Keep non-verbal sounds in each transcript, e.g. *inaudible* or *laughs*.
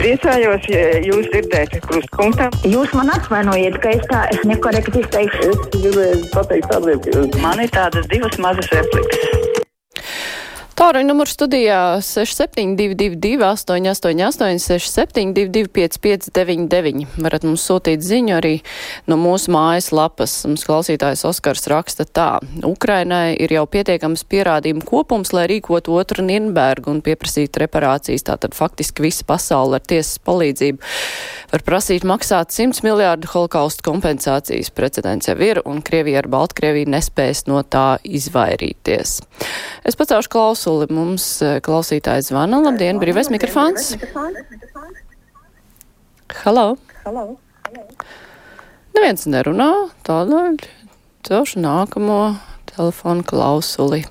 Priecājos, ja jūs dzirdēt krustpunktā. Jūs man atvainojiet, ka es tā es nekorekti izteikšu. Es gribēju pateikt ka Man ir tādas divas mazas replikas. Tāruņa numurs studijā 6722, 888, 672, 559, varat mums sūtīt ziņu arī no mūsu mājas lapas. Mums klausītājs Oskars raksta tā. Ukrainai ir jau pietiekams pierādījumu kopums, lai rīkot otru Nirnbergu un pieprasītu reparācijas. Tātad faktiski visa pasaule ar tiesas palīdzību var prasīt maksāt 100 miljārdu holokaustu kompensācijas. Precedents jau ir, un Krievija ar Baltkrieviju nespēs no tā izvairīties. Es pacaušu klausuli. Mums eh, klausītājs zvana. Labdien, brīvais mikrofons. Halo. Neviens nerunā, tādēļ celšu nākamo telefonu klausuli.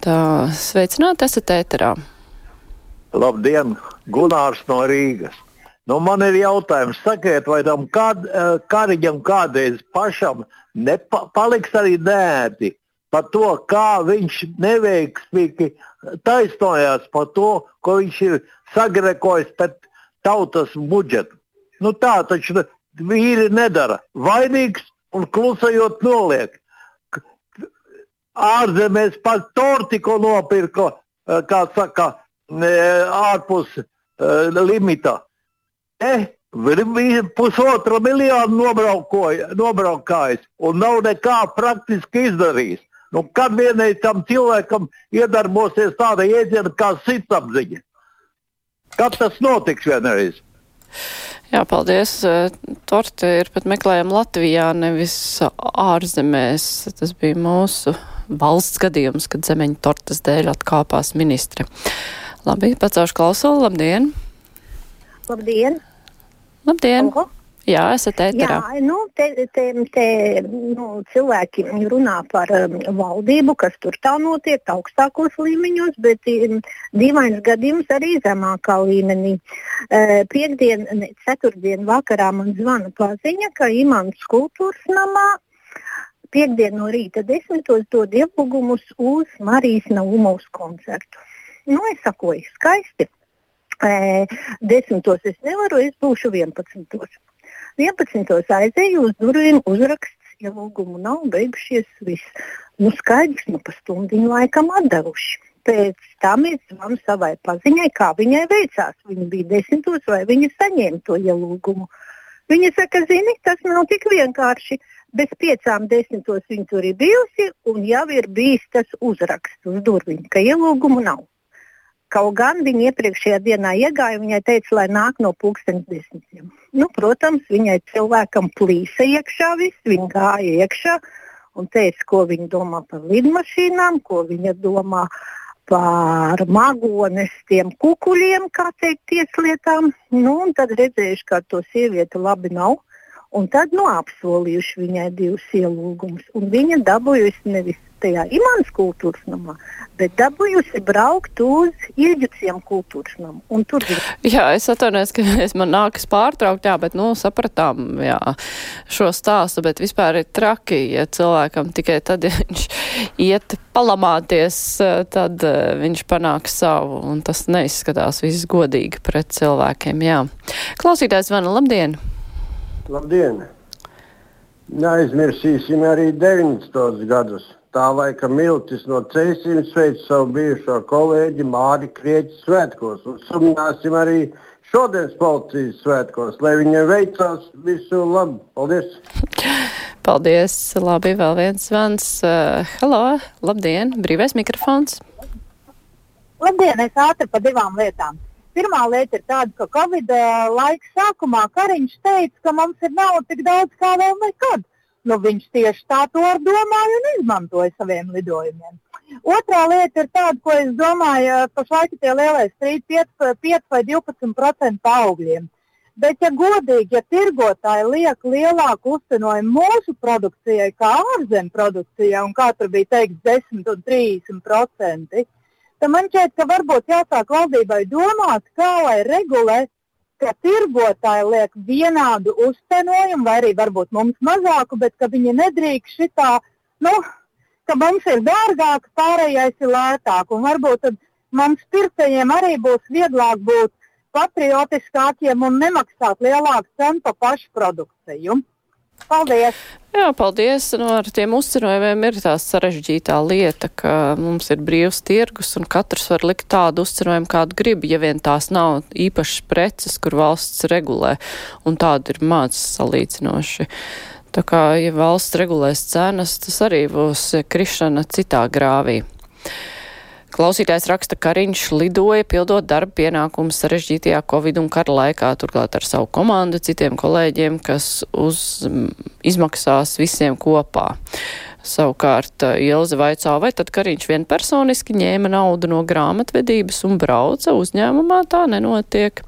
Tā, sveicināt, esat ēterā. Labdien, Gunārs no Rīgas. Nu, man ir jautājums, sakiet, vai tam kād, eh, kariņam kādreiz pašam nepaliks arī nēti par to, kā viņš neveiksmīgi taisnojās par to, ko viņš ir sagrekojis pret tautas budžetu. Nu, tā taču vīri nedara. Vainīgs un klusējot noliek. Ārzemēs pat tortiku nopirka, eh, kā saka, ārpus uh, limita. Eh, pusotra miljonu nobraukājis un nav nekā praktiski izdarījis. Nu, kad vienai tam cilvēkam iedarbosies tāda jēdziena kā sirdsapziņa? Kad tas notiks vienreiz? Jā, paldies. Torte ir pat meklējama Latvijā, nevis ārzemēs. Tas bija mūsu valsts gadījums, kad zemeņu tortes dēļ atkāpās ministre. Labi, pacaušu klausulu. Labdien! Labdien! Labdien! Oho. Jā, esat ēterā. Jā, nu, te, te, te nu, cilvēki runā par um, valdību, kas tur tā notiek augstākos līmeņos, bet um, dīvains gadījums arī zemākā līmenī. Uh, Piektdien, ne, ceturtdien vakarā man zvana paziņa, ka Imants kultūras namā piekdien no rīta desmitos dod ielūgumus uz Marijas Naumovas koncertu. Nu, es sakoju, skaisti. E, desmitos es nevaru, es būšu 11. 11. aizēju uz durvīm, uzraksts, ielūgumu nav beigušies. Viss. Nu, skaidrs, nu, pa stundiņu laikam atdevuši. Pēc tam es zvanu savai paziņai, kā viņai veicās. Viņa bija desmitos, vai viņa saņēma to ielūgumu. Viņa saka, zini, tas nav tik vienkārši. Bez piecām desmitos viņa tur ir bijusi, un jau ir bijis tas uzraksts uz durvīm, ka ielūgumu nav. Kaut gan viņa iepriekšējā dienā iegāja, viņai teica, lai nāk no pulkstenes desmitiem. Nu, protams, viņai cilvēkam plīsa iekšā viss, viņa gāja iekšā un teica, ko viņa domā par lidmašīnām, ko viņa domā par magones tiem kukuļiem, kā teikt, tieslietām. Nu, tad redzējuši, ka to sievieti labi nav. Un tad nu, apsolījuši viņai divus ielūgumus. Viņa dabūjusi nevis tajā imants kultūras namā, bet dabūjusi braukt uz ieģuciem kultūras namu. Tur. Jā, es atvainojos, ka es man nākas pārtraukt, jā, bet, nu, sapratām, jā, šo stāstu, bet vispār ir traki, ja cilvēkam tikai tad, ja viņš iet palamāties, tad viņš panāk savu, un tas neizskatās viss godīgi pret cilvēkiem, jā. Klausītājs Vana, labdien! Labdien! Neaizmirsīsim arī 90. gadus. Tā laika Miltis no Cēsīm sveic savu bijušo kolēģi Māri Krieķi svētkos. Un sumināsim arī šodienas policijas svētkos, lai viņiem veicās visu labu. Paldies! Paldies! Labi, vēl viens zvans. Uh, hello! Labdien! Brīvais mikrofons! Labdien! Es ātri par divām lietām. Pirmā lieta ir tāda, ka Covid laika sākumā Kariņš teica, ka mums ir nauda tik daudz kā vēl nekad. Nu, viņš tieši tā to domāja un izmantoja saviem lidojumiem. Otrā lieta ir tāda, ko es domāju, pašlaik tie lielie strīdi 5, 5 vai 12% augļiem. Bet, ja godīgi, ja tirgotāji liek lielāku uzcenojumu mūsu produkcijai, kā ārzemju produkcijai, un tur bija teikts 10 un 30 procenti, tad man šķiet, ka varbūt jāsāk valdībai domāt, kā lai regulē, ka tirgotāji liek vienādu uzcenojumu, vai arī varbūt mums mazāku, bet ka viņi nedrīkst šitā, nu, ka mums ir dārgāk, pārējais ir lētāk. Un varbūt tad mums pircējiem arī būs vieglāk būt patriotiskākiem un nemaksāt lielāku cenu par pašu produkciju. Paldies! Jā, paldies. Nu, ar tiem uzcenojumiem ir tā sarežģītā lieta, ka mums ir brīvs tirgus un katrs var likt tādu uzcenojumu, kādu grib, ja vien tās nav īpašas preces, kur valsts regulē, un tāda ir maz salīdzinoši. Tā kā, ja valsts regulēs cenas, tas arī būs krišana citā grāvī. Klausītājs raksta, ka Kariņš lidoja pildot darba pienākumus sarežģītajā Covid un kara laikā, turklāt ar savu komandu, citiem kolēģiem, kas uz, izmaksās visiem kopā. Savukārt eh, Ilze vaicā, vai tad Kariņš vienpersoniski ņēma naudu no grāmatvedības un brauca uzņēmumā, tā nenotiek.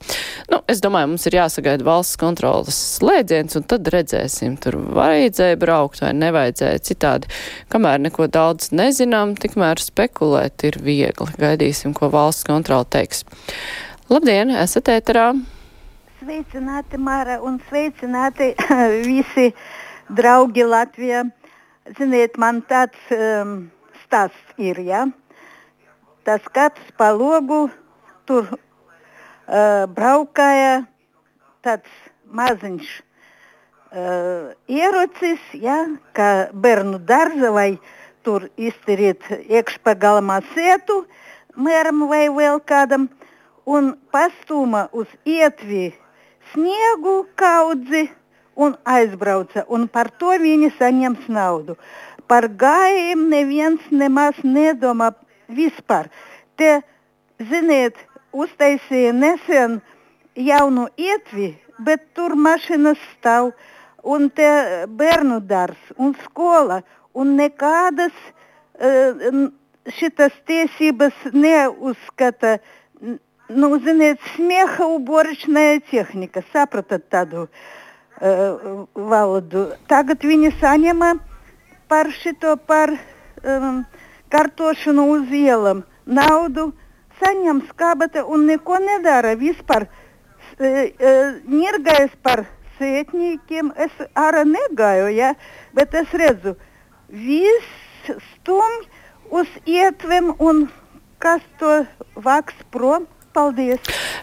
Nu, es domāju, mums ir jāsagaida valsts kontrolas slēdziens, un tad redzēsim, tur vajadzēja braukt vai nevajadzēja citādi. Kamēr neko daudz nezinām, tikmēr spekulēt ir viegli. Gaidīsim, ko valsts kontrola teiks. Labdien, esat ēterā! Sveicināti, Māra, un sveicināti *laughs* visi draugi Latvijā. Ziniet, man tāds um, stāsts ir. Ja? Tas skats pa logu, tur uh, braukāja tāds maziņš uh, ierocis, ja? kā bērnu dārza vai tur iztiriet iekšpagalmā sētu mēram vai vēl kādam un pastūma uz ietvi sniegu kaudzi un aizbrauca, un par to viņi saņems naudu. Par gājējiem neviens nemaz nedomā vispār. Te, ziniet, uztaisīja nesen jaunu ietvi, bet tur mašīnas stāv, un te bērnu dārs un skola, un nekādas uh, šitas tiesības neuzskata, nu, ziniet, smieha uboričная tehnika, sapratat tādu? Uh, uh, valodu. Tagad viņi saņema par šito, par um, kartošanu uz ielām naudu, saņem skabata un neko nedara vispār. Uh, uh, Nirgājas par sētņiem, es ārā negāju, ja, bet es redzu, viss stumj uz ietvem un kas to vaks prom. Paldies!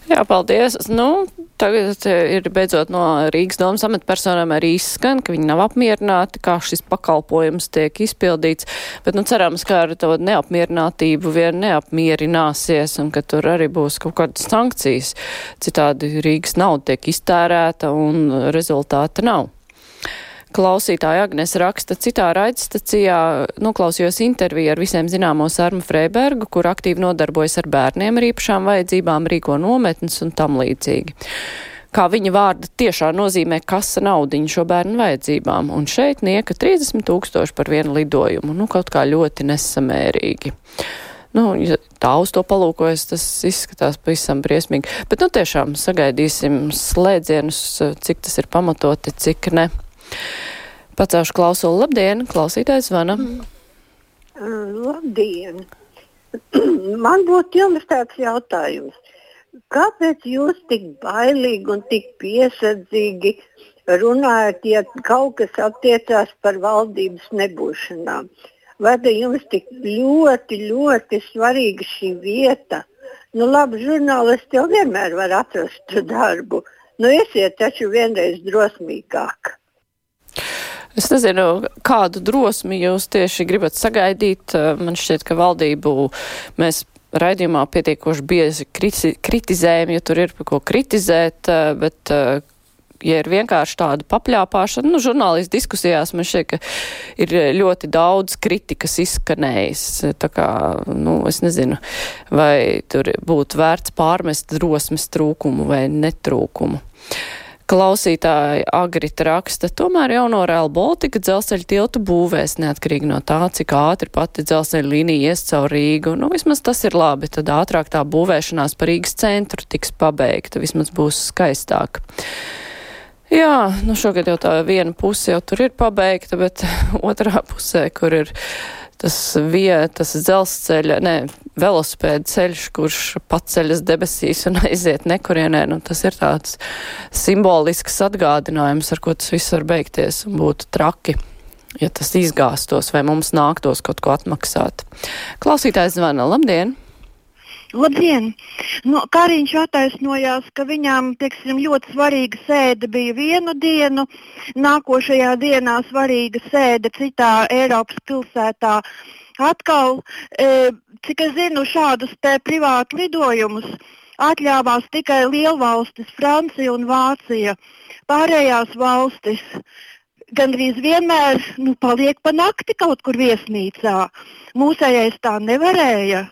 Jā, paldies! Nu, tagad ir beidzot no Rīgas domas amatpersonām arī izskan, ka viņi nav apmierināti, kā šis pakalpojums tiek izpildīts, bet, nu, cerams, ka ar to neapmierinātību vien neapmierināsies un ka tur arī būs kaut kādas sankcijas. Citādi Rīgas nauda tiek iztērēta un rezultāta nav. Klausītāja Agnes raksta citā raidstacijā, noklausījos interviju ar visiem zināmo Sarmu Freibergu, kur aktīvi nodarbojas ar bērniem ar īpašām vajadzībām, rīko nometnes un tam līdzīgi. Kā viņa vārda tiešā nozīmē kasa naudiņu šo bērnu vajadzībām, un šeit nieka 30 tūkstoši par vienu lidojumu, nu kaut kā ļoti nesamērīgi. Nu, ja tā uz to palūkojas, tas izskatās pavisam briesmīgi. Bet, nu, tiešām sagaidīsim slēdzienus, cik tas ir pamatoti, cik ne. Pacaušu klausulu. Labdien, klausītājs zvana. Mm. Labdien! *clears throat* Man būtu jums tāds jautājums. Kāpēc jūs tik bailīgi un tik piesardzīgi runājat, ja kaut kas attiecās par valdības nebūšanām? Vai jums tik ļoti, ļoti svarīga šī vieta? Nu, labi, žurnālisti jau vienmēr var atrast darbu. Nu, esiet taču vienreiz drosmīgāk. Es nezinu, kādu drosmi jūs tieši gribat sagaidīt. Man šķiet, ka valdību mēs raidījumā pietiekoši bieži kritizējam, ja tur ir ko kritizēt, bet ja ir vienkārši tāda papļāpāšana, nu, žurnālistu diskusijās man šķiet, ka ir ļoti daudz kritikas izskanējis. Tā kā, nu, es nezinu, vai tur būtu vērts pārmest drosmes trūkumu vai netrūkumu. Klausītāji Agrita raksta, tomēr jauno Real Baltica dzelzceļa tiltu būvēs neatkarīgi no tā, cik ātri pati dzelzceļa līnija ies caur Rīgu. Nu, vismaz tas ir labi, tad ātrāk tā būvēšanās par Rīgas centru tiks pabeigta, vismaz būs skaistāk. Jā, nu šogad jau tā viena puse jau tur ir pabeigta, bet *laughs* otrā pusē, kur ir tas vietas dzelzceļa, ne, velosipēda ceļš, kurš paceļas debesīs un aiziet nekurienē, nu tas ir tāds simbolisks atgādinājums, ar ko tas viss var beigties un būtu traki. Ja tas izgāstos vai mums nāktos kaut ko atmaksāt. Klausītājs zvana, labdien! Labdien! Nu, Kariņš attaisnojās, ka viņām teiksim, ļoti svarīga sēde bija vienu dienu, nākošajā dienā svarīga sēde citā Eiropas pilsētā. Atkal, e, cik es zinu, šādus privātu lidojumus atļāvās tikai lielvalstis, Francija un Vācija. Pārējās valstis gandrīz vienmēr nu, paliek pa nakti kaut kur viesnīcā. Mūsējais tā nevarēja.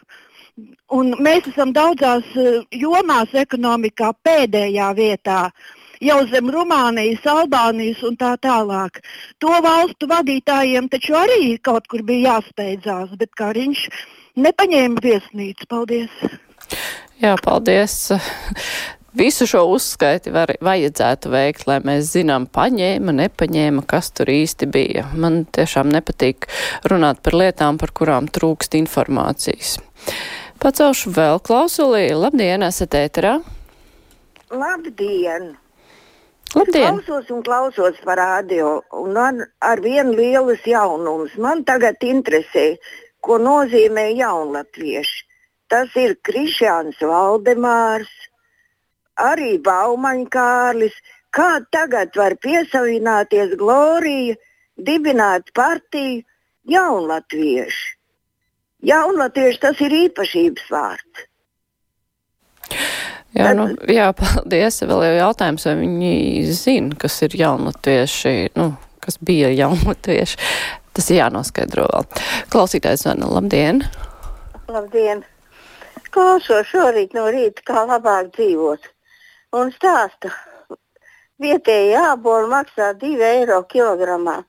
Un mēs esam daudzās eh, jomās ekonomikā pēdējā vietā. Jau zem Rumānijas, Albānijas un tā tālāk. To valstu vadītājiem taču arī kaut kur bija jāsteidzās, bet Kariņš nepaņēma viesnīcu. Paldies! Jā, paldies! *laughs* Visu šo uzskaiti var, vajadzētu veikt, lai mēs zinām, paņēma, nepaņēma, kas tur īsti bija. Man tiešām nepatīk runāt par lietām, par kurām trūkst informācijas. Pacelšu vēl klausulī. Labdien, esat ēterā? Labdien! Labdien! Klausos un klausos par radio, un ar, ar vienu lielus jaunumus. Man tagad interesē, ko nozīmē jaunatvieši. Tas ir Krišjāns Valdemārs, arī Baumaņkārlis. Kā tagad var piesavināties Glorija, dibināt partiju jaunatvieši? Jaunatvieši tas ir īpašības vārds. Jā, nu, jā, paldies. Vēl jau jautājums, vai viņi zina, kas ir jaunatvieši, nu, kas bija jaunatvieši. Tas ir jānoskaidro vēl. Klausītājs zvana, labdien! Labdien! Klausos šorīt no rīta, kā labāk dzīvot. Un stāsta, vietēji jāboli maksā 2 eiro kilogramā,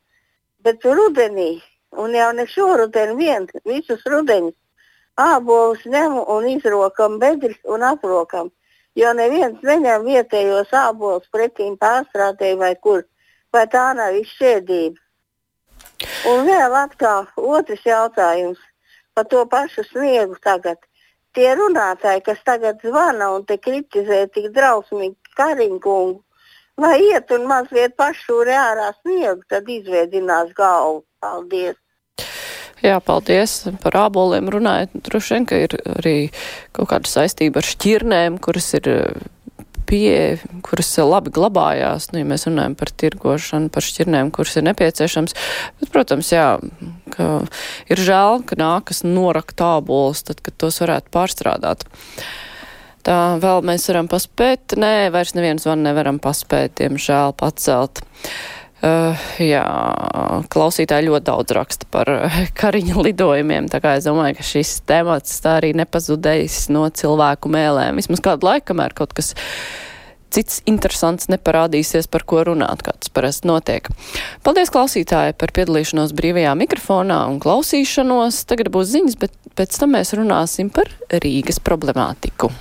bet rudenī Un jau ne šoruden vien, visus rudeņus ābolus ņem un izrokam bedres un aprokam. Jo neviens neņem vietējos ābolus pretīm pārstrādēji vai kur. Vai tā nav izšķēdība? Un vēl atkal otrs jautājums par to pašu sniegu tagad. Tie runātāji, kas tagad zvana un te kritizē tik drausmīgi Kariņkungu, lai iet un mazliet pašūri ārā sniegu, tad izveidinās galvu. Paldies! Jā, paldies par āboliem runājot. Droši vien, ka ir arī kaut kāda saistība ar šķirnēm, kuras ir pie, kuras labi glabājās, nu, ja mēs runājam par tirgošanu, par šķirnēm, kuras ir nepieciešams. Bet, protams, jā, ka ir žēl, ka nākas norakt ābolus, tad, kad tos varētu pārstrādāt. Tā vēl mēs varam paspēt, nē, vairs neviens van nevaram paspēt, diemžēl pacelt. Uh, jā, klausītāji ļoti daudz raksta par uh, kariņa lidojumiem, tā kā es domāju, ka šis temats tā arī nepazudējis no cilvēku mēlēm. Vismaz kādu laiku, kamēr kaut kas cits interesants neparādīsies, par ko runāt, kā tas parasti notiek. Paldies klausītāji par piedalīšanos brīvajā mikrofonā un klausīšanos. Tagad būs ziņas, bet pēc tam mēs runāsim par Rīgas problemātiku.